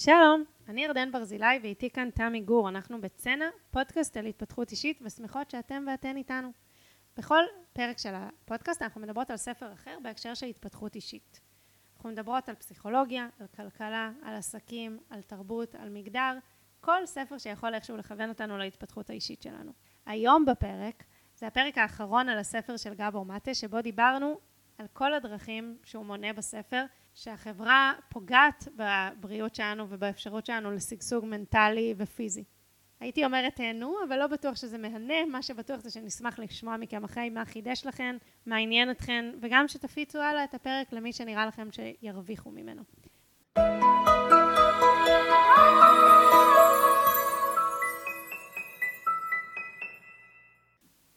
שלום, אני ירדן ברזילי ואיתי כאן תמי גור. אנחנו בצנע, פודקאסט על התפתחות אישית ושמחות שאתם ואתן איתנו. בכל פרק של הפודקאסט אנחנו מדברות על ספר אחר בהקשר של התפתחות אישית. אנחנו מדברות על פסיכולוגיה, על כלכלה, על עסקים, על תרבות, על מגדר, כל ספר שיכול איכשהו לכוון אותנו להתפתחות האישית שלנו. היום בפרק, זה הפרק האחרון על הספר של גבור מטה, שבו דיברנו על כל הדרכים שהוא מונה בספר, שהחברה פוגעת בבריאות שלנו ובאפשרות שלנו לשגשוג מנטלי ופיזי. הייתי אומרת תהנו, אבל לא בטוח שזה מהנה, מה שבטוח זה שנשמח לשמוע מכם אחרי מה חידש לכם, מה עניין אתכם, וגם שתפיצו הלאה את הפרק למי שנראה לכם שירוויחו ממנו.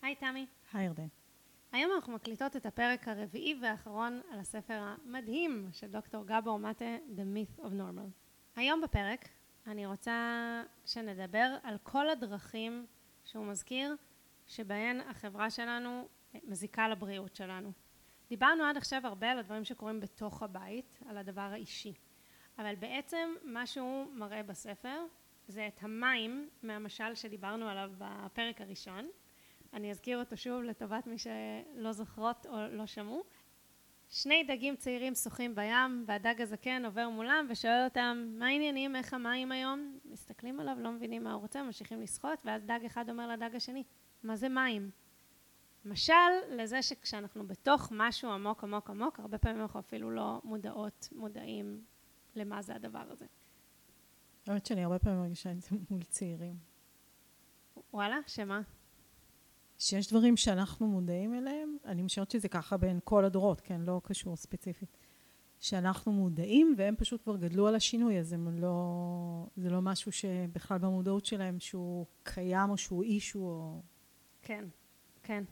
היי תמי. היי ירדן. היום אנחנו מקליטות את הפרק הרביעי והאחרון על הספר המדהים של דוקטור גבור מטה, The Myth of Normal. היום בפרק אני רוצה שנדבר על כל הדרכים שהוא מזכיר שבהן החברה שלנו מזיקה לבריאות שלנו. דיברנו עד עכשיו הרבה על הדברים שקורים בתוך הבית, על הדבר האישי, אבל בעצם מה שהוא מראה בספר זה את המים מהמשל שדיברנו עליו בפרק הראשון אני אזכיר אותו שוב לטובת מי שלא זוכרות או לא שמעו. שני דגים צעירים שוחים בים והדג הזקן עובר מולם ושואל אותם מה העניינים, איך המים היום? מסתכלים עליו, לא מבינים מה הוא רוצה, ממשיכים לשחות ואז דג אחד אומר לדג השני, מה זה מים? משל לזה שכשאנחנו בתוך משהו עמוק עמוק עמוק, הרבה פעמים אנחנו אפילו לא מודעות, מודעים למה זה הדבר הזה. האמת שאני הרבה פעמים מרגישה את זה מול צעירים. וואלה, שמה? שיש דברים שאנחנו מודעים אליהם, אני משערת שזה ככה בין כל הדורות, כן, לא קשור ספציפית, שאנחנו מודעים והם פשוט כבר גדלו על השינוי, אז הם לא, זה לא משהו שבכלל במודעות שלהם שהוא קיים או שהוא אישו או... כן, כן.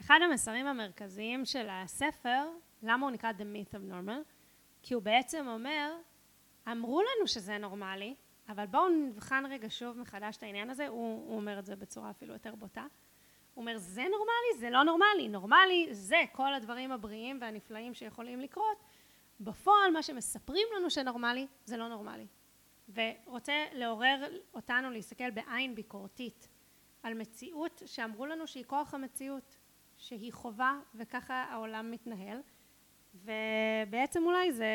אחד המסרים המרכזיים של הספר, למה הוא נקרא The Myth of Normal? כי הוא בעצם אומר, אמרו לנו שזה נורמלי, אבל בואו נבחן רגע שוב מחדש את העניין הזה, הוא, הוא אומר את זה בצורה אפילו יותר בוטה. הוא אומר זה נורמלי, זה לא נורמלי, נורמלי זה כל הדברים הבריאים והנפלאים שיכולים לקרות, בפועל מה שמספרים לנו שנורמלי זה לא נורמלי. ורוצה לעורר אותנו להסתכל בעין ביקורתית על מציאות שאמרו לנו שהיא כוח המציאות שהיא חובה וככה העולם מתנהל. ובעצם אולי זה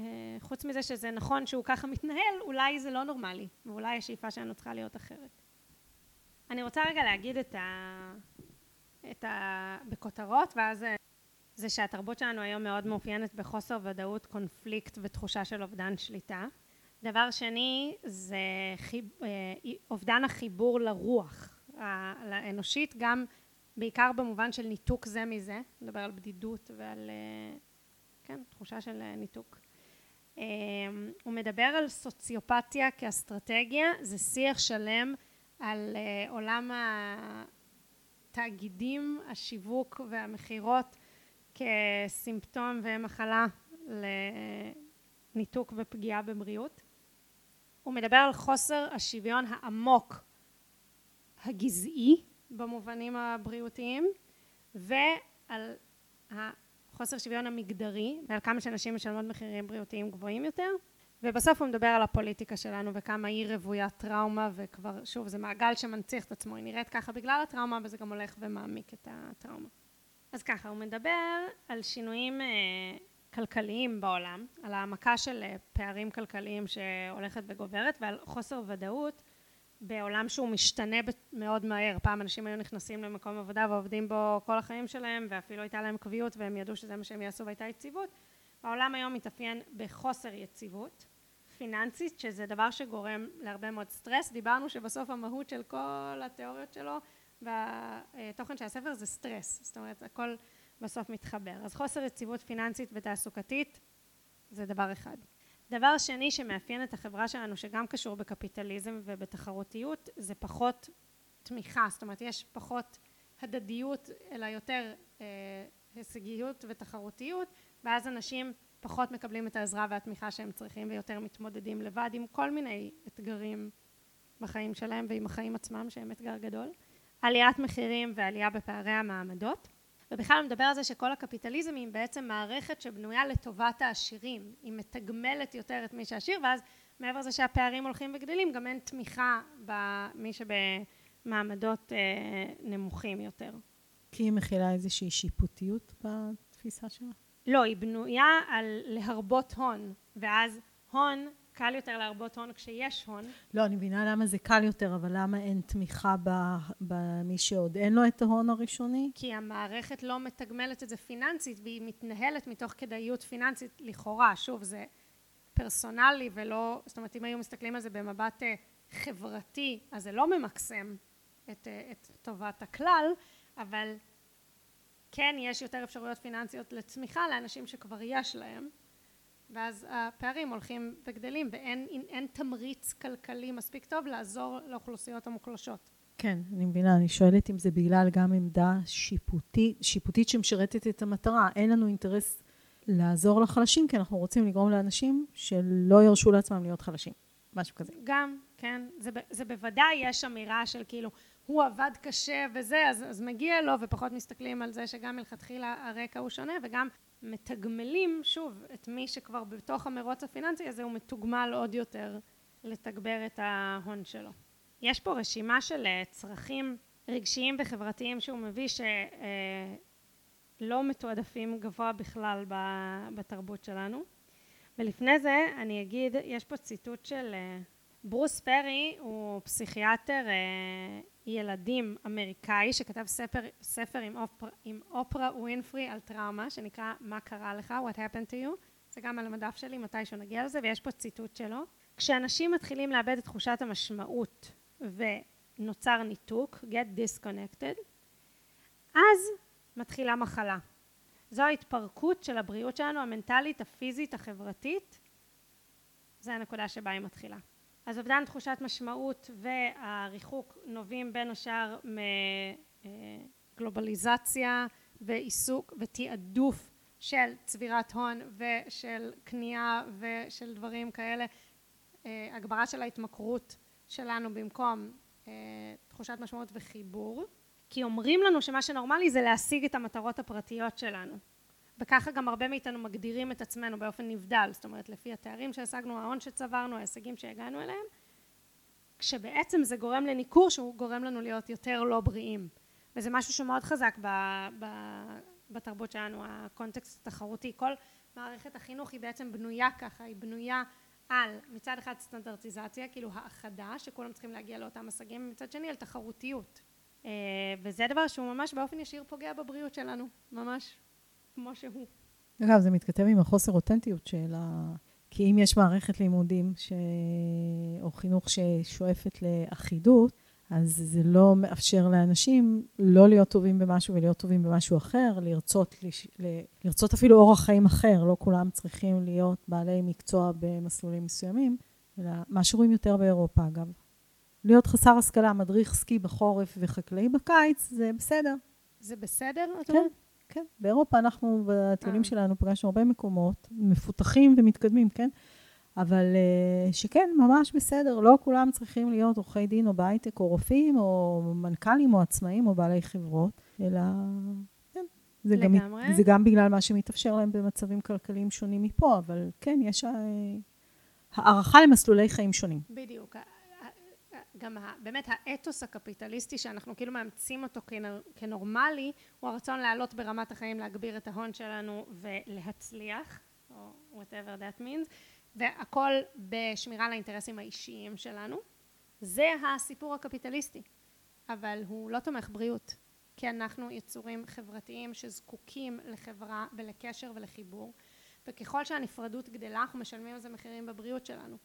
אה, חוץ מזה שזה נכון שהוא ככה מתנהל אולי זה לא נורמלי ואולי השאיפה שלנו צריכה להיות אחרת אני רוצה רגע להגיד את ה... את ה... בכותרות ואז זה שהתרבות שלנו היום מאוד מאופיינת בחוסר ודאות, קונפליקט ותחושה של אובדן שליטה. דבר שני זה חיב... אה, אובדן החיבור לרוח האנושית גם בעיקר במובן של ניתוק זה מזה, נדבר על בדידות ועל אה, כן, תחושה של ניתוק. אה, הוא מדבר על סוציופתיה כאסטרטגיה, זה שיח שלם על uh, עולם התאגידים, השיווק והמכירות כסימפטום ומחלה לניתוק ופגיעה בבריאות. הוא מדבר על חוסר השוויון העמוק הגזעי במובנים הבריאותיים ועל החוסר שוויון המגדרי ועל כמה שאנשים משלמות מחירים בריאותיים גבוהים יותר ובסוף הוא מדבר על הפוליטיקה שלנו וכמה היא רוויית טראומה וכבר שוב זה מעגל שמנציח את עצמו היא נראית ככה בגלל הטראומה וזה גם הולך ומעמיק את הטראומה. אז ככה הוא מדבר על שינויים כלכליים בעולם על העמקה של פערים כלכליים שהולכת וגוברת ועל חוסר ודאות בעולם שהוא משתנה מאוד מהר. פעם אנשים היו נכנסים למקום עבודה ועובדים בו כל החיים שלהם ואפילו הייתה להם קביעות והם ידעו שזה מה שהם יעשו והייתה יציבות. העולם היום מתאפיין בחוסר יציבות פיננסית שזה דבר שגורם להרבה מאוד סטרס. דיברנו שבסוף המהות של כל התיאוריות שלו והתוכן של הספר זה סטרס. זאת אומרת הכל בסוף מתחבר. אז חוסר יציבות פיננסית ותעסוקתית זה דבר אחד. דבר שני שמאפיין את החברה שלנו שגם קשור בקפיטליזם ובתחרותיות זה פחות תמיכה. זאת אומרת יש פחות הדדיות אלא יותר אה, הישגיות ותחרותיות ואז אנשים פחות מקבלים את העזרה והתמיכה שהם צריכים ויותר מתמודדים לבד עם כל מיני אתגרים בחיים שלהם ועם החיים עצמם שהם אתגר גדול. עליית מחירים ועלייה בפערי המעמדות ובכלל מדבר על זה שכל הקפיטליזם היא בעצם מערכת שבנויה לטובת העשירים, היא מתגמלת יותר את מי שעשיר ואז מעבר לזה שהפערים הולכים וגדלים גם אין תמיכה במי שבמעמדות אה, נמוכים יותר. כי היא מכילה איזושהי שיפוטיות בתפיסה שלה? לא, היא בנויה על להרבות הון, ואז הון קל יותר להרבות הון כשיש הון. לא, אני מבינה למה זה קל יותר, אבל למה אין תמיכה במי שעוד אין לו את ההון הראשוני? כי המערכת לא מתגמלת את זה פיננסית, והיא מתנהלת מתוך כדאיות פיננסית לכאורה. שוב, זה פרסונלי ולא, זאת אומרת, אם היו מסתכלים על זה במבט אה, חברתי, אז זה לא ממקסם את, אה, את טובת הכלל, אבל כן יש יותר אפשרויות פיננסיות לצמיחה לאנשים שכבר יש להם. ואז הפערים הולכים וגדלים ואין תמריץ כלכלי מספיק טוב לעזור לאוכלוסיות המוחלשות. כן, אני מבינה, אני שואלת אם זה בגלל גם עמדה שיפוטית, שיפוטית שמשרתת את המטרה. אין לנו אינטרס לעזור לחלשים, כי אנחנו רוצים לגרום לאנשים שלא ירשו לעצמם להיות חלשים. משהו כזה. גם, כן. זה, זה בוודאי יש אמירה של כאילו, הוא עבד קשה וזה, אז, אז מגיע לו, ופחות מסתכלים על זה שגם מלכתחילה הרקע הוא שונה, וגם מתגמלים, שוב, את מי שכבר בתוך המרוץ הפיננסי הזה, הוא מתוגמל עוד יותר לתגבר את ההון שלו. יש פה רשימה של אה, צרכים רגשיים וחברתיים שהוא מביא שלא אה, מתועדפים גבוה בכלל בתרבות שלנו. ולפני זה אני אגיד, יש פה ציטוט של אה, ברוס פרי, הוא פסיכיאטר ילדים אמריקאי שכתב ספר, ספר עם, אופר, עם אופרה ווינפרי על טראומה שנקרא מה קרה לך, what happened to you? זה גם על המדף שלי מתישהו נגיע לזה ויש פה ציטוט שלו. כשאנשים מתחילים לאבד את תחושת המשמעות ונוצר ניתוק get disconnected אז מתחילה מחלה. זו ההתפרקות של הבריאות שלנו המנטלית הפיזית החברתית. זה הנקודה שבה היא מתחילה אז אובדן תחושת משמעות והריחוק נובעים בין השאר מגלובליזציה ועיסוק ותעדוף של צבירת הון ושל קנייה ושל דברים כאלה. הגברה של ההתמכרות שלנו במקום תחושת משמעות וחיבור כי אומרים לנו שמה שנורמלי זה להשיג את המטרות הפרטיות שלנו וככה גם הרבה מאיתנו מגדירים את עצמנו באופן נבדל, זאת אומרת לפי התארים שהשגנו, ההון שצברנו, ההישגים שהגענו אליהם, כשבעצם זה גורם לניכור שהוא גורם לנו להיות יותר לא בריאים. וזה משהו שמאוד חזק ב, ב, בתרבות שלנו, הקונטקסט התחרותי. כל מערכת החינוך היא בעצם בנויה ככה, היא בנויה על מצד אחד סטנדרטיזציה, כאילו האחדה, שכולם צריכים להגיע לאותם השגים, ומצד שני על תחרותיות. אה, וזה דבר שהוא ממש באופן ישיר פוגע בבריאות שלנו, ממש. כמו שהוא. אגב, זה מתכתב עם החוסר אותנטיות של ה... כי אם יש מערכת לימודים ש... או חינוך ששואפת לאחידות, אז זה לא מאפשר לאנשים לא להיות טובים במשהו ולהיות טובים במשהו אחר, לרצות, לש... לרצות אפילו אורח חיים אחר, לא כולם צריכים להיות בעלי מקצוע במסלולים מסוימים, אלא מה שרואים יותר באירופה אגב. להיות חסר השכלה, מדריך סקי בחורף וחקלאי בקיץ, זה בסדר. זה בסדר? כן. כן, באירופה אנחנו, בטיולים אה. שלנו, פגשנו הרבה מקומות מפותחים ומתקדמים, כן? אבל אה, שכן, ממש בסדר, לא כולם צריכים להיות עורכי דין או בהייטק או רופאים או מנכ"לים או עצמאים או בעלי חברות, אלא כן, זה גם, זה גם בגלל מה שמתאפשר להם במצבים כלכליים שונים מפה, אבל כן, יש אה, הערכה למסלולי חיים שונים. בדיוק. גם באמת האתוס הקפיטליסטי שאנחנו כאילו מאמצים אותו כנורמלי הוא הרצון לעלות ברמת החיים להגביר את ההון שלנו ולהצליח או whatever that means והכל בשמירה על האינטרסים האישיים שלנו. זה הסיפור הקפיטליסטי. אבל הוא לא תומך בריאות כי אנחנו יצורים חברתיים שזקוקים לחברה ולקשר ולחיבור וככל שהנפרדות גדלה אנחנו משלמים על זה מחירים בבריאות שלנו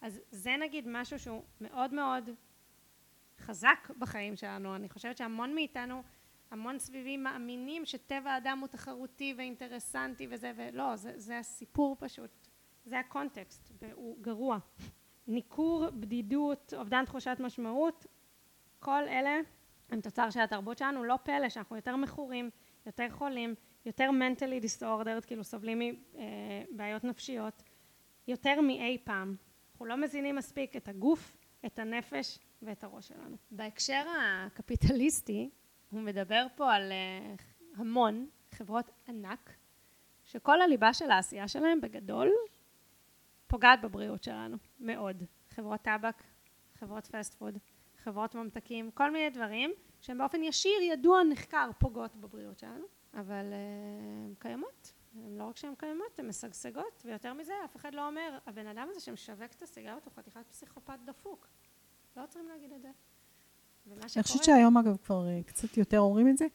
אז זה נגיד משהו שהוא מאוד מאוד חזק בחיים שלנו, אני חושבת שהמון מאיתנו, המון סביבי מאמינים שטבע האדם הוא תחרותי ואינטרסנטי וזה, ולא, זה, זה הסיפור פשוט, זה הקונטקסט, והוא גרוע. ניכור, בדידות, אובדן תחושת משמעות, כל אלה הם תוצר של התרבות שלנו, לא פלא שאנחנו יותר מכורים, יותר חולים, יותר mentally disordered, כאילו סובלים מבעיות נפשיות, יותר מאי פעם. אנחנו לא מזינים מספיק את הגוף, את הנפש ואת הראש שלנו. בהקשר הקפיטליסטי, הוא מדבר פה על המון חברות ענק, שכל הליבה של העשייה שלהם בגדול פוגעת בבריאות שלנו, מאוד. חברות טבק, חברות פסט פוד, חברות ממתקים, כל מיני דברים שהם באופן ישיר, ידוע, נחקר, פוגעות בבריאות שלנו, אבל הן קיימות. הן לא רק שהן קיימות, הן משגשגות, ויותר מזה, אף אחד לא אומר, הבן אדם הזה שמשווק את הסיגריות הוא חתיכת פסיכופת דפוק. לא צריכים להגיד את זה. אני חושבת שהיום, אגב, כבר אה, קצת יותר אומרים את זה.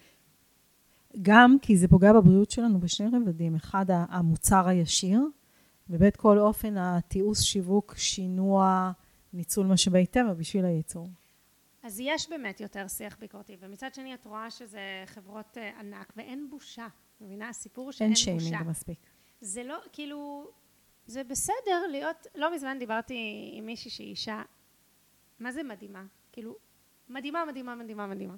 גם כי זה פוגע בבריאות שלנו בשני רבדים. אחד, המוצר הישיר, ובית כל אופן התיעוש, שיווק, שינוע, ניצול משאבי טבע בשביל הייצור. אז יש באמת יותר שיח ביקורתי, ומצד שני את רואה שזה חברות אה, ענק, ואין בושה. מבינה? הסיפור שאין בושה. אין שיימינג מספיק. זה לא, כאילו, זה בסדר להיות, לא מזמן דיברתי עם מישהי שהיא אישה, מה זה מדהימה? כאילו, מדהימה, מדהימה, מדהימה, מדהימה.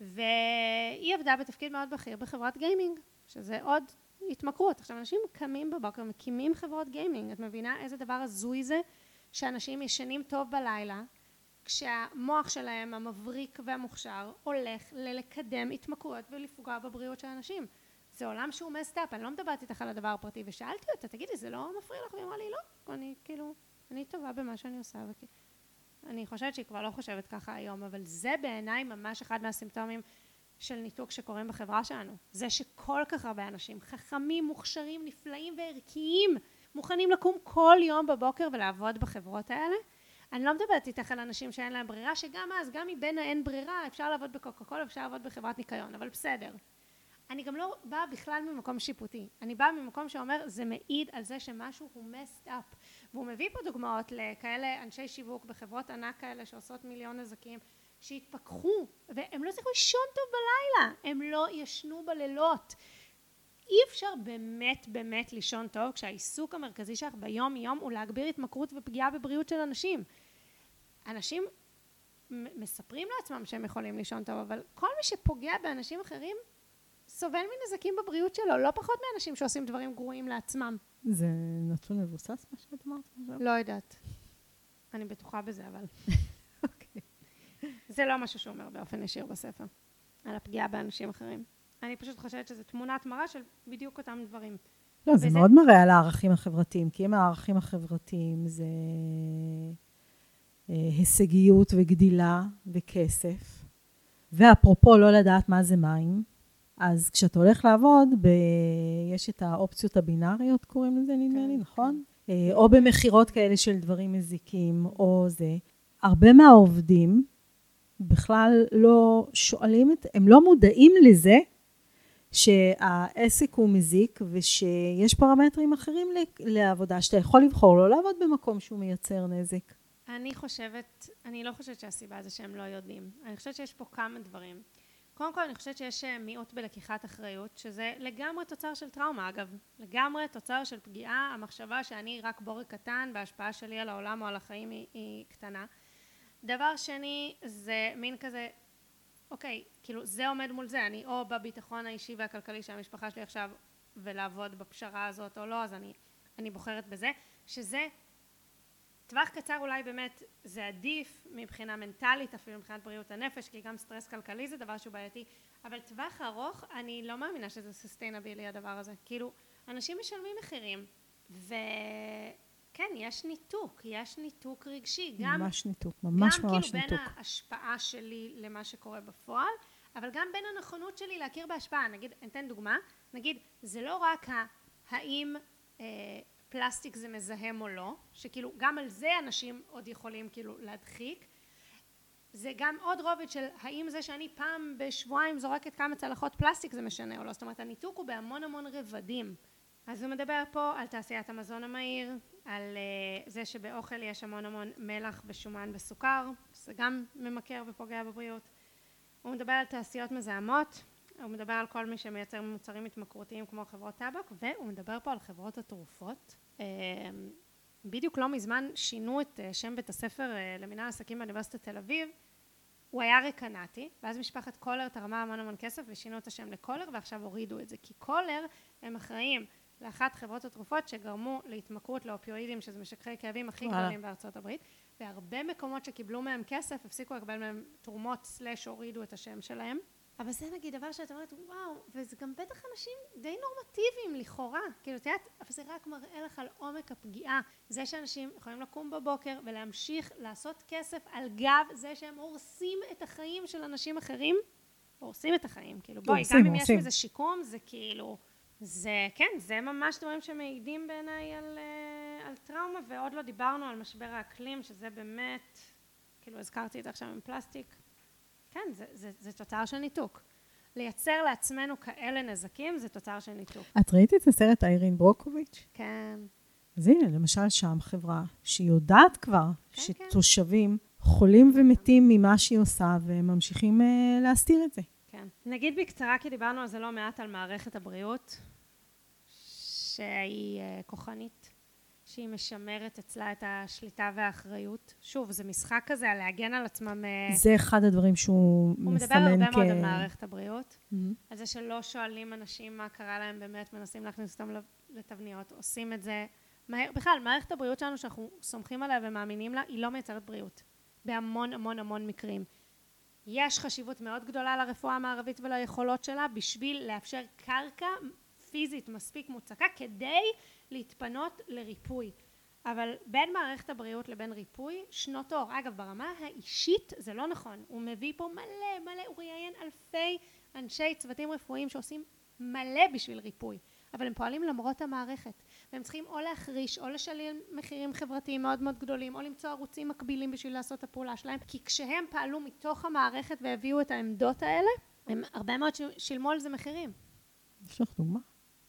והיא עבדה בתפקיד מאוד בכיר בחברת גיימינג, שזה עוד התמכרות. עכשיו, אנשים קמים בבוקר, מקימים חברות גיימינג. את מבינה איזה דבר הזוי זה שאנשים ישנים טוב בלילה, כשהמוח שלהם, המבריק והמוכשר, הולך ללקדם התמכרויות ולפגוע בבריאות של אנשים. זה עולם שהוא מסטאפ, אני לא מדברת איתך על הדבר הפרטי, ושאלתי אותה, תגידי, זה לא מפריע לך? והיא אמרה לי, לא, אני כאילו, אני טובה במה שאני עושה, וכי... אני חושבת שהיא כבר לא חושבת ככה היום, אבל זה בעיניי ממש אחד מהסימפטומים של ניתוק שקורים בחברה שלנו. זה שכל כך הרבה אנשים חכמים, מוכשרים, נפלאים וערכיים מוכנים לקום כל יום בבוקר ולעבוד בחברות האלה. אני לא מדברת איתך על אנשים שאין להם ברירה, שגם אז, גם מבין האין ברירה, אפשר לעבוד בקוקה קולה, אפשר לעבוד בחברת ניקיון, אבל בסדר. אני גם לא באה בכלל ממקום שיפוטי, אני באה ממקום שאומר זה מעיד על זה שמשהו הוא messed up. והוא מביא פה דוגמאות לכאלה אנשי שיווק בחברות ענק כאלה שעושות מיליון נזקים שהתפכחו והם לא הצליחו לישון טוב בלילה, הם לא ישנו בלילות. אי אפשר באמת באמת לישון טוב כשהעיסוק המרכזי שלך ביום יום הוא להגביר התמכרות ופגיעה בבריאות של אנשים. אנשים מספרים לעצמם שהם יכולים לישון טוב אבל כל מי שפוגע באנשים אחרים סובל מנזקים בבריאות שלו, לא פחות מאנשים שעושים דברים גרועים לעצמם. זה נתון מבוסס מה שאת אמרת לא יודעת. אני בטוחה בזה, אבל... אוקיי. זה לא משהו שהוא אומר באופן ישיר בספר, על הפגיעה באנשים אחרים. אני פשוט חושבת שזו תמונת מראה של בדיוק אותם דברים. לא, וזה... זה מאוד מראה על הערכים החברתיים, כי אם הערכים החברתיים זה אה, הישגיות וגדילה וכסף, ואפרופו לא לדעת מה זה מים, אז כשאתה הולך לעבוד, ב... יש את האופציות הבינאריות, קוראים לזה נדמה לי, כן, נכון? כן. אה, או במכירות כאלה של דברים מזיקים, או זה. הרבה מהעובדים בכלל לא שואלים את, הם לא מודעים לזה שהעסק הוא מזיק ושיש פרמטרים אחרים לעבודה, שאתה יכול לבחור לא לעבוד במקום שהוא מייצר נזק. אני חושבת, אני לא חושבת שהסיבה זה שהם לא יודעים. אני חושבת שיש פה כמה דברים. קודם כל אני חושבת שיש אה, מיעוט בלקיחת אחריות שזה לגמרי תוצר של טראומה. אגב לגמרי תוצר של פגיעה. המחשבה שאני רק בורג קטן וההשפעה שלי על העולם או על החיים היא, היא קטנה. דבר שני זה מין כזה אוקיי כאילו זה עומד מול זה. אני או בביטחון האישי והכלכלי של המשפחה שלי עכשיו ולעבוד בפשרה הזאת או לא אז אני, אני בוחרת בזה שזה טווח קצר אולי באמת זה עדיף מבחינה מנטלית אפילו מבחינת בריאות הנפש כי גם סטרס כלכלי זה דבר שהוא בעייתי. אבל טווח ארוך אני לא מאמינה שזה sustainable הדבר הזה. כאילו אנשים משלמים מחירים וכן יש ניתוק יש ניתוק רגשי. גם ממש ניתוק ממש גם ממש כאילו ניתוק. בין ההשפעה שלי למה שקורה בפועל אבל גם בין הנכונות שלי להכיר בהשפעה. נגיד אתן דוגמה. נגיד זה לא רק האם אה, פלסטיק זה מזהם או לא, שכאילו גם על זה אנשים עוד יכולים כאילו להדחיק. זה גם עוד רובד של האם זה שאני פעם בשבועיים זורקת כמה צלחות פלסטיק זה משנה או לא, זאת אומרת הניתוק הוא בהמון המון רבדים. אז הוא מדבר פה על תעשיית המזון המהיר, על uh, זה שבאוכל יש המון המון מלח ושומן וסוכר, זה גם ממכר ופוגע בבריאות. הוא מדבר על תעשיות מזהמות, הוא מדבר על כל מי שמייצר מוצרים התמכרותיים כמו חברות טבק והוא מדבר פה על חברות התרופות. אמ, בדיוק לא מזמן שינו את אה, שם בית הספר אה, למנהל עסקים באוניברסיטת תל אביב. הוא היה רקנטי ואז משפחת קולר תרמה המון המון כסף ושינו את השם לקולר ועכשיו הורידו את זה. כי קולר הם אחראים לאחת חברות התרופות שגרמו להתמכרות לאופיואידים שזה משככי כאבים הכי גדולים בארצות הברית. והרבה מקומות שקיבלו מהם כסף הפסיקו לקבל מהם תרומות סלאש הורידו את השם שלהם אבל זה נגיד דבר שאת אומרת, וואו, וזה גם בטח אנשים די נורמטיביים לכאורה, כאילו, את יודעת, אבל זה רק מראה לך על עומק הפגיעה. זה שאנשים יכולים לקום בבוקר ולהמשיך לעשות כסף על גב זה שהם הורסים את החיים של אנשים אחרים, הורסים את החיים, כאילו, בואי, גם אם יש מזה שיקום, זה כאילו, זה, כן, זה ממש דברים שמעידים בעיניי על, אה, על טראומה, ועוד לא דיברנו על משבר האקלים, שזה באמת, כאילו, הזכרתי את זה עכשיו עם פלסטיק. כן, זה, זה, זה תוצר של ניתוק. לייצר לעצמנו כאלה נזקים זה תוצר של ניתוק. את ראית את הסרט איירין ברוקוביץ'? כן. אז הנה, למשל שם חברה שהיא יודעת כבר כן, שתושבים כן. חולים ומתים ממה שהיא עושה, והם ממשיכים uh, להסתיר את זה. כן. נגיד בקצרה, כי דיברנו על זה לא מעט, על מערכת הבריאות, שהיא uh, כוחנית. שהיא משמרת אצלה את השליטה והאחריות. שוב, זה משחק כזה על להגן על עצמם. אה, זה אחד הדברים שהוא מסמן כ... הוא מדבר הרבה כ... מאוד על מערכת הבריאות, mm-hmm. על זה שלא שואלים אנשים מה קרה להם באמת, מנסים להכניס אותם לתבניות, עושים את זה מהר. בכלל, מערכת הבריאות שלנו, שאנחנו סומכים עליה ומאמינים לה, היא לא מייצרת בריאות. בהמון המון המון מקרים. יש חשיבות מאוד גדולה לרפואה המערבית וליכולות שלה בשביל לאפשר קרקע פיזית מספיק מוצקה כדי להתפנות לריפוי. אבל בין מערכת הבריאות לבין ריפוי, שנות אור. אגב, ברמה האישית זה לא נכון. הוא מביא פה מלא מלא, הוא ראיין אלפי אנשי צוותים רפואיים שעושים מלא בשביל ריפוי. אבל הם פועלים למרות המערכת. והם צריכים או להחריש, או לשלם מחירים חברתיים מאוד מאוד גדולים, או למצוא ערוצים מקבילים בשביל לעשות את הפעולה שלהם. כי כשהם פעלו מתוך המערכת והביאו את העמדות האלה, הם הרבה מאוד שילמו על זה מחירים. יש לך דוגמה?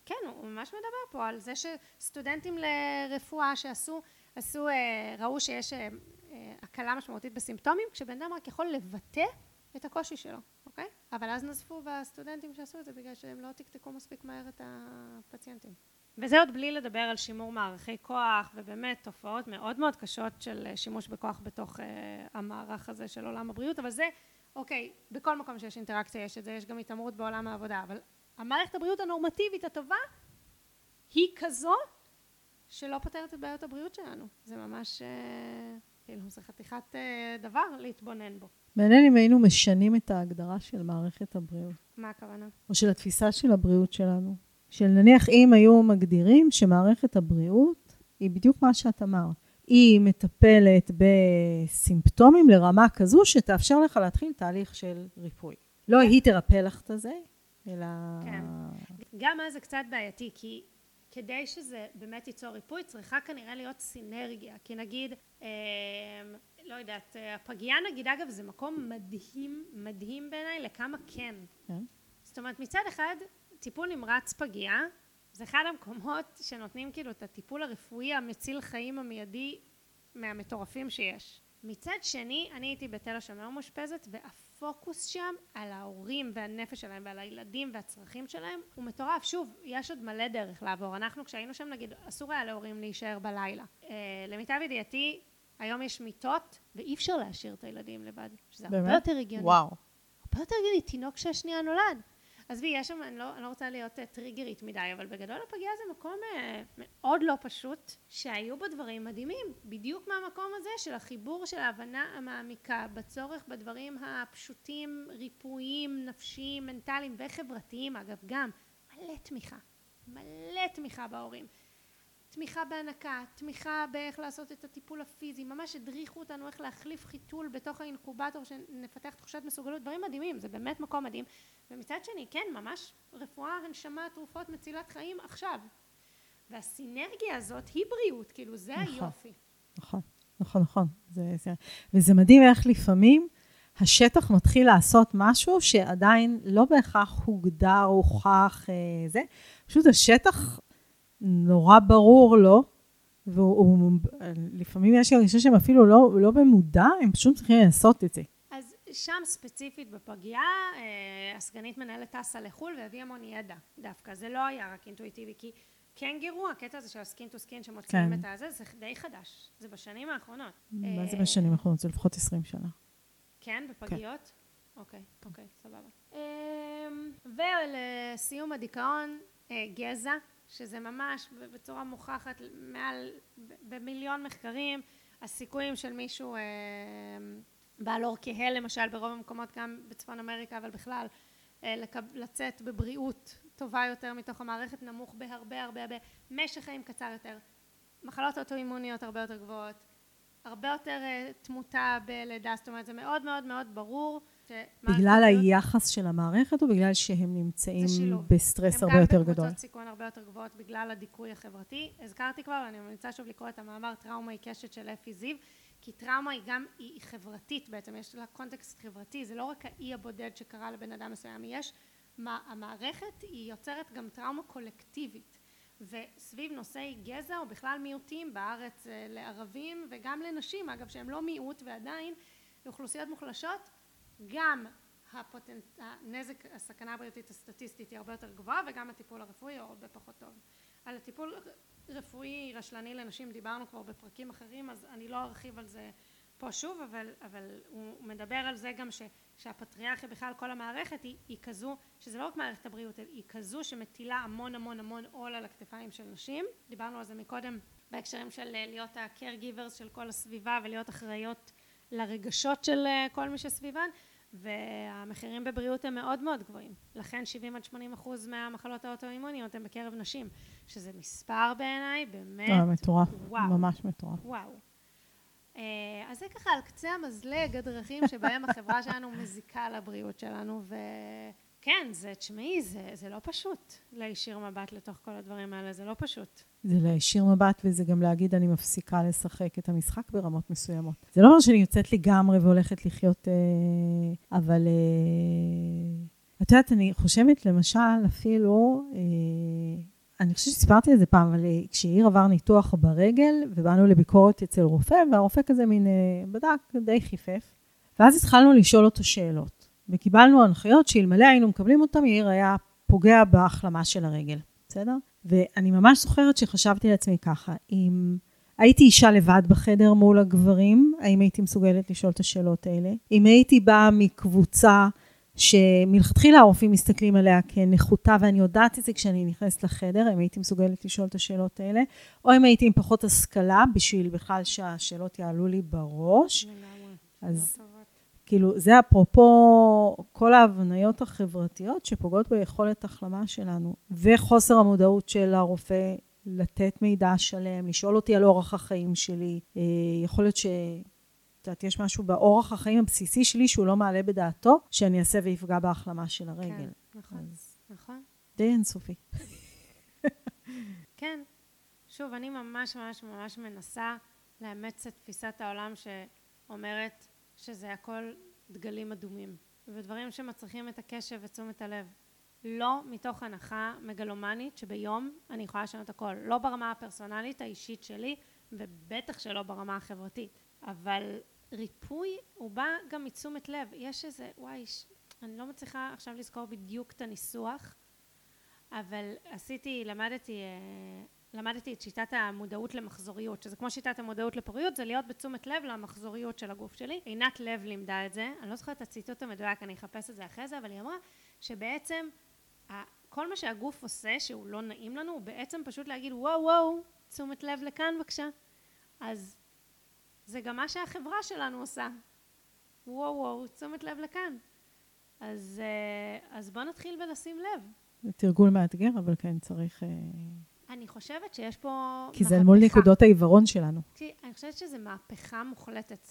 כן, הוא ממש מדבר פה על זה שסטודנטים לרפואה שעשו, עשו, אה, ראו שיש אה, אה, הקלה משמעותית בסימפטומים, כשבן אדם רק יכול לבטא את הקושי שלו, אוקיי? אבל אז נזפו בסטודנטים שעשו את זה בגלל שהם לא תקתקו מספיק מהר את הפציינטים. וזה עוד בלי לדבר על שימור מערכי כוח ובאמת תופעות מאוד מאוד קשות של שימוש בכוח בתוך uh, המערך הזה של עולם הבריאות, אבל זה, אוקיי, בכל מקום שיש אינטראקציה יש את זה, יש גם התעמרות בעולם העבודה, אבל המערכת הבריאות הנורמטיבית הטובה היא כזו שלא פותרת את בעיות הבריאות שלנו. זה ממש, אה, כאילו, זה חתיכת אה, דבר להתבונן בו. מעניין אם היינו משנים את ההגדרה של מערכת הבריאות. מה הכוונה? או של התפיסה של הבריאות שלנו. של נניח אם היו מגדירים שמערכת הבריאות היא בדיוק מה שאת אמרת. היא מטפלת בסימפטומים לרמה כזו שתאפשר לך להתחיל תהליך של ריפוי. לא היא תרפא לך את הזה, אלא... כן. גם אז זה קצת בעייתי, כי כדי שזה באמת ייצור ריפוי, צריכה כנראה להיות סינרגיה. כי נגיד, אה, לא יודעת, הפגייה נגיד, אגב, זה מקום מדהים, מדהים בעיניי לכמה כן. כן. זאת אומרת, מצד אחד, טיפול נמרץ פגייה, זה אחד המקומות שנותנים כאילו את הטיפול הרפואי המציל חיים המיידי מהמטורפים שיש. מצד שני, אני הייתי בתל השומר מאושפזת, ואף הפוקוס שם על ההורים והנפש שלהם ועל הילדים והצרכים שלהם הוא מטורף. שוב, יש עוד מלא דרך לעבור. אנחנו כשהיינו שם נגיד אסור היה להורים להישאר בלילה. אה, למיטב ידיעתי היום יש מיטות ואי אפשר להשאיר את הילדים לבד. שזה באמת? הרבה יותר הגיוני. וואו. הרבה יותר הגיוני, תינוק שהשנייה נולד. עזבי, יש שם, אני לא, אני לא רוצה להיות uh, טריגרית מדי, אבל בגדול הפגייה זה מקום uh, מאוד לא פשוט, שהיו בו דברים מדהימים, בדיוק מהמקום הזה של החיבור של ההבנה המעמיקה, בצורך בדברים הפשוטים, ריפואיים, נפשיים, מנטליים וחברתיים, אגב, גם מלא תמיכה, מלא תמיכה בהורים. תמיכה בהנקה, תמיכה באיך לעשות את הטיפול הפיזי, ממש הדריכו אותנו איך להחליף חיתול בתוך האינקובטור שנפתח תחושת מסוגלות, דברים מדהימים, זה באמת מקום מדהים. ומצד שני, כן, ממש רפואה, הנשמה, תרופות מצילת חיים עכשיו. והסינרגיה הזאת היא בריאות, כאילו זה נכון, היופי. נכון, נכון, נכון. זה, זה, וזה מדהים איך לפעמים השטח מתחיל לעשות משהו שעדיין לא בהכרח הוגדר, הוכח, אה, זה. פשוט השטח נורא ברור לו, ולפעמים יש הרגשה שהם אפילו לא, לא במודע, הם פשוט צריכים לעשות את זה. אז שם ספציפית בפגייה, אה, הסגנית מנהלת טסה לחו"ל והביאה המון ידע דווקא, זה לא היה רק אינטואיטיבי, כי קנגרו, הקטע הזה של ה skin to skin שמוצאים כן. את הזה, זה די חדש, זה בשנים האחרונות. מה זה בשנים האחרונות? זה לפחות 20 שנה. כן, בפגיות? כן. אוקיי, אוקיי, סבבה. אמ, ולסיום הדיכאון, אה, גזע. שזה ממש בצורה מוכחת מעל במיליון מחקרים הסיכויים של מישהו אה, בעל אור כהה למשל ברוב המקומות גם בצפון אמריקה אבל בכלל לצאת בבריאות טובה יותר מתוך המערכת נמוך בהרבה הרבה הרבה. משך חיים קצר יותר. מחלות אוטואימוניות הרבה יותר גבוהות. הרבה יותר תמותה בלידה. זאת אומרת זה מאוד מאוד מאוד ברור בגלל היחס של המערכת או בגלל שהם נמצאים בסטרס הרבה יותר גדול? הם גם בקבוצות סיכון הרבה יותר גבוהות בגלל הדיכוי החברתי. הזכרתי כבר ואני ממליצה שוב לקרוא את המאמר טראומה עיקשת של אפי זיו כי טראומה היא גם היא חברתית בעצם יש לה קונטקסט חברתי. זה לא רק האי הבודד שקרה לבן אדם מסוים יש המערכת היא יוצרת גם טראומה קולקטיבית. וסביב נושאי גזע או בכלל מיעוטים בארץ לערבים וגם לנשים אגב שהם לא מיעוט ועדיין לאוכלוסיות מוחלשות גם הנזק הסכנה הבריאותית הסטטיסטית היא הרבה יותר גבוהה וגם הטיפול הרפואי הוא הרבה פחות טוב. על הטיפול רפואי רשלני לנשים דיברנו כבר בפרקים אחרים אז אני לא ארחיב על זה פה שוב אבל אבל הוא מדבר על זה גם שהפטריארכיה בכלל כל המערכת היא היא כזו שזה לא רק מערכת הבריאות היא כזו שמטילה המון המון המון עול על הכתפיים של נשים. דיברנו על זה מקודם בהקשרים של להיות ה-care givers של כל הסביבה ולהיות אחראיות לרגשות של כל מי שסביבן והמחירים בבריאות הם מאוד מאוד גבוהים. לכן 70 עד 80 אחוז מהמחלות האוטואימוניות הם בקרב נשים שזה מספר בעיניי באמת מטורף. ממש מטורף. וואו. אז זה ככה על קצה המזלג הדרכים שבהם החברה שלנו מזיקה לבריאות שלנו וכן זה תשמעי זה זה לא פשוט להישיר מבט לתוך כל הדברים האלה זה לא פשוט. זה להישיר מבט וזה גם להגיד אני מפסיקה לשחק את המשחק ברמות מסוימות. זה לא אומר שאני יוצאת לגמרי והולכת לחיות אבל את יודעת אני חושבת למשל אפילו אני חושבת שסיפרתי את זה פעם, אבל כשעיר עבר ניתוח ברגל, ובאנו לביקורת אצל רופא, והרופא כזה מין בדק, די חיפף, ואז התחלנו לשאול אותו שאלות, וקיבלנו הנחיות שאלמלא היינו מקבלים אותם, יאיר היה פוגע בהחלמה של הרגל, בסדר? ואני ממש זוכרת שחשבתי לעצמי ככה, אם הייתי אישה לבד בחדר מול הגברים, האם הייתי מסוגלת לשאול את השאלות האלה? אם הייתי באה מקבוצה שמלכתחילה הרופאים מסתכלים עליה כנחותה ואני יודעת את זה כשאני נכנסת לחדר אם הייתי מסוגלת לשאול את השאלות האלה או אם הייתי עם פחות השכלה בשביל בכלל שהשאלות יעלו לי בראש אז כאילו זה אפרופו כל ההבניות החברתיות שפוגעות ביכולת החלמה שלנו וחוסר המודעות של הרופא לתת מידע שלם לשאול אותי על אורח החיים שלי יכול להיות ש... את יודעת, יש משהו באורח החיים הבסיסי שלי שהוא לא מעלה בדעתו, שאני אעשה ויפגע בהחלמה של הרגל. כן, נכון, אז נכון. די אינסופי. כן. שוב, אני ממש ממש ממש מנסה לאמץ את תפיסת העולם שאומרת שזה הכל דגלים אדומים, ודברים שמצריכים את הקשב ותשומת הלב. לא מתוך הנחה מגלומנית שביום אני יכולה לשנות הכל. לא ברמה הפרסונלית האישית שלי, ובטח שלא ברמה החברתית. אבל ריפוי הוא בא גם מתשומת לב יש איזה וואי אני לא מצליחה עכשיו לזכור בדיוק את הניסוח אבל עשיתי למדתי למדתי את שיטת המודעות למחזוריות שזה כמו שיטת המודעות לפוריות זה להיות בתשומת לב למחזוריות של הגוף שלי עינת לב לימדה את זה אני לא זוכרת את הציטוט המדויק אני אחפש את זה אחרי זה אבל היא אמרה שבעצם כל מה שהגוף עושה שהוא לא נעים לנו הוא בעצם פשוט להגיד וואו וואו תשומת לב לכאן בבקשה אז זה גם מה שהחברה שלנו עושה. וואו וואו, תשומת לב לכאן. אז, אז בוא נתחיל ולשים לב. זה תרגול מאתגר, אבל כן צריך... אני חושבת שיש פה כי זה מול נקודות העיוורון שלנו. כי אני חושבת שזו מהפכה מוחלטת.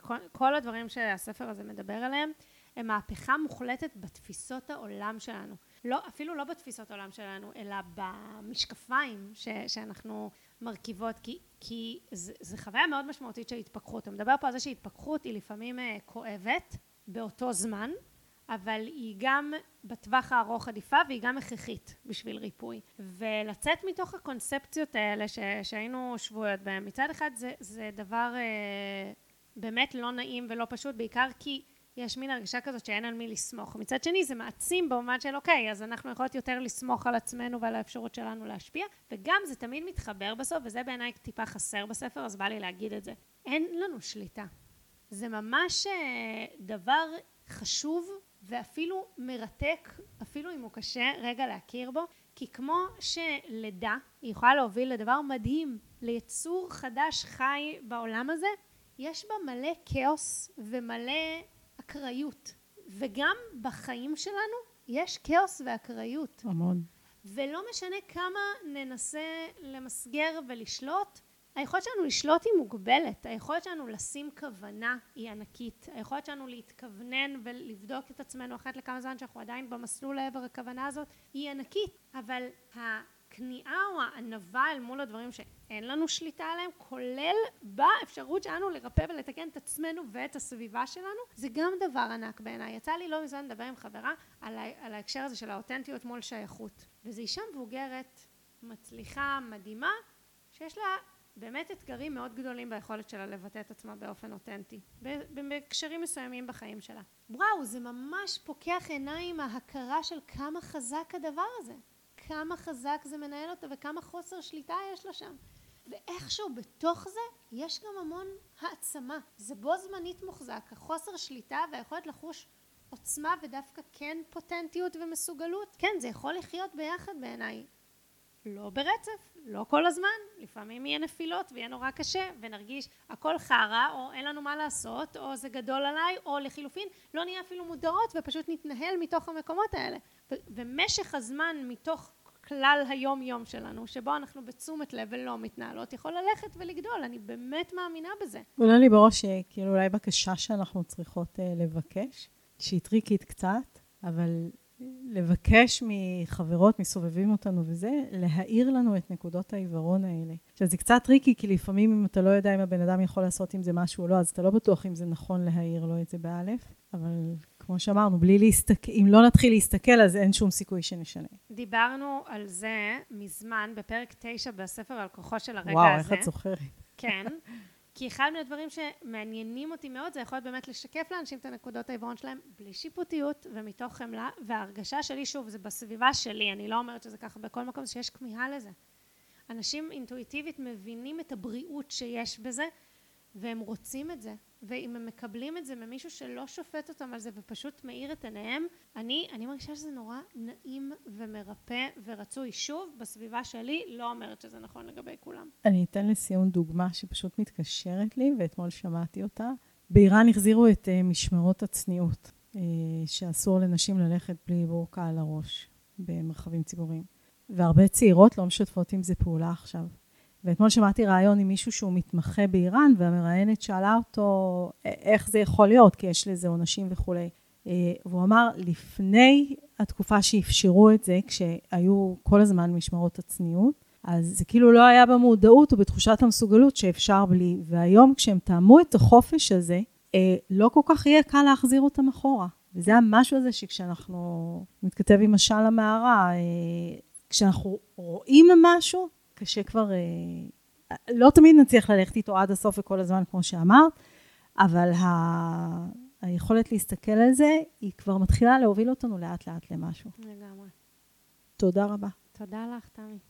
כל, כל הדברים שהספר הזה מדבר עליהם, הם מהפכה מוחלטת בתפיסות העולם שלנו. לא, אפילו לא בתפיסות העולם שלנו, אלא במשקפיים ש, שאנחנו מרכיבות, כי, כי זה חוויה מאוד משמעותית של התפכחות. הוא מדבר פה על זה שהתפכחות היא לפעמים כואבת באותו זמן, אבל היא גם בטווח הארוך עדיפה והיא גם הכרחית בשביל ריפוי. ולצאת מתוך הקונספציות האלה ש, שהיינו שבויות בהן, מצד אחד זה, זה דבר אה, באמת לא נעים ולא פשוט, בעיקר כי יש מין הרגשה כזאת שאין על מי לסמוך. מצד שני זה מעצים במובן של אוקיי, אז אנחנו יכולות יותר לסמוך על עצמנו ועל האפשרות שלנו להשפיע, וגם זה תמיד מתחבר בסוף, וזה בעיניי טיפה חסר בספר, אז בא לי להגיד את זה. אין לנו שליטה. זה ממש דבר חשוב ואפילו מרתק, אפילו אם הוא קשה רגע להכיר בו, כי כמו שלידה היא יכולה להוביל לדבר מדהים, ליצור חדש חי בעולם הזה, יש בה מלא כאוס ומלא אקראיות וגם בחיים שלנו יש כאוס ואקראיות. המון. ולא משנה כמה ננסה למסגר ולשלוט, היכולת שלנו לשלוט היא מוגבלת, היכולת שלנו לשים כוונה היא ענקית, היכולת שלנו להתכוונן ולבדוק את עצמנו אחת לכמה זמן שאנחנו עדיין במסלול לעבר הכוונה הזאת היא ענקית, אבל הכניעה או הענווה אל מול הדברים שאין לנו שליטה עליהם, כולל באפשרות שלנו לרפא ולתקן את עצמנו ואת הסביבה שלנו, זה גם דבר ענק בעיניי. יצא לי לא מזמן לדבר עם חברה על, על ההקשר הזה של האותנטיות מול שייכות, וזו אישה מבוגרת, מצליחה, מדהימה, שיש לה באמת אתגרים מאוד גדולים ביכולת שלה לבטא את עצמה באופן אותנטי, בהקשרים מסוימים בחיים שלה. וואו, זה ממש פוקח עיניים ההכרה של כמה חזק הדבר הזה. כמה חזק זה מנהל אותה וכמה חוסר שליטה יש לה שם. ואיכשהו בתוך זה יש גם המון העצמה. זה בו זמנית מוחזק, החוסר שליטה והיכולת לחוש עוצמה ודווקא כן פוטנטיות ומסוגלות. כן, זה יכול לחיות ביחד בעיניי. לא ברצף, לא כל הזמן, לפעמים יהיה נפילות ויהיה נורא קשה ונרגיש הכל חרא או אין לנו מה לעשות או זה גדול עליי או לחילופין לא נהיה אפילו מודעות ופשוט נתנהל מתוך המקומות האלה ומשך הזמן מתוך כלל היום יום שלנו שבו אנחנו בתשומת לב ולא מתנהלות יכול ללכת ולגדול אני באמת מאמינה בזה. עולה לי בראש כאילו אולי בקשה שאנחנו צריכות אה, לבקש שהיא טריקית קצת אבל לבקש מחברות, מסובבים אותנו וזה, להאיר לנו את נקודות העיוורון האלה. עכשיו, זה קצת טריקי, כי לפעמים אם אתה לא יודע אם הבן אדם יכול לעשות עם זה משהו או לא, אז אתה לא בטוח אם זה נכון להאיר לו את זה באלף, אבל כמו שאמרנו, בלי להסתכל, אם לא נתחיל להסתכל, אז אין שום סיכוי שנשנה. דיברנו על זה מזמן, בפרק 9 בספר על כוחו של הרגע וואו, הזה. וואו, איך את זוכרת. כן. כי אחד מהדברים שמעניינים אותי מאוד זה יכול להיות באמת לשקף לאנשים את הנקודות העיוורון שלהם בלי שיפוטיות ומתוך חמלה וההרגשה שלי שוב זה בסביבה שלי אני לא אומרת שזה ככה בכל מקום שיש כמיהה לזה. אנשים אינטואיטיבית מבינים את הבריאות שיש בזה והם רוצים את זה ואם הם מקבלים את זה ממישהו שלא שופט אותם על זה ופשוט מאיר את עיניהם אני, אני מרגישה שזה נורא נעים ומרפא ורצוי. שוב בסביבה שלי לא אומרת שזה נכון לגבי כולם. אני אתן לסיום דוגמה שפשוט מתקשרת לי ואתמול שמעתי אותה. באיראן החזירו את uh, משמרות הצניעות uh, שאסור לנשים ללכת בלי בורקה על הראש במרחבים ציבוריים. והרבה צעירות לא משתפות עם זה פעולה עכשיו ואתמול שמעתי ראיון עם מישהו שהוא מתמחה באיראן, והמראיינת שאלה אותו איך זה יכול להיות, כי יש לזה עונשים וכולי. אה, והוא אמר, לפני התקופה שאפשרו את זה, כשהיו כל הזמן משמרות הצניעות, אז זה כאילו לא היה במודעות או בתחושת המסוגלות שאפשר בלי. והיום כשהם טעמו את החופש הזה, אה, לא כל כך יהיה קל להחזיר אותם אחורה. וזה המשהו הזה שכשאנחנו, מתכתב עם משל המערה, אה, כשאנחנו רואים משהו, קשה כבר, אה, לא תמיד נצליח ללכת איתו עד הסוף וכל הזמן, כמו שאמרת, אבל ה... היכולת להסתכל על זה, היא כבר מתחילה להוביל אותנו לאט לאט למשהו. לגמרי. תודה רבה. תודה לך, תמי.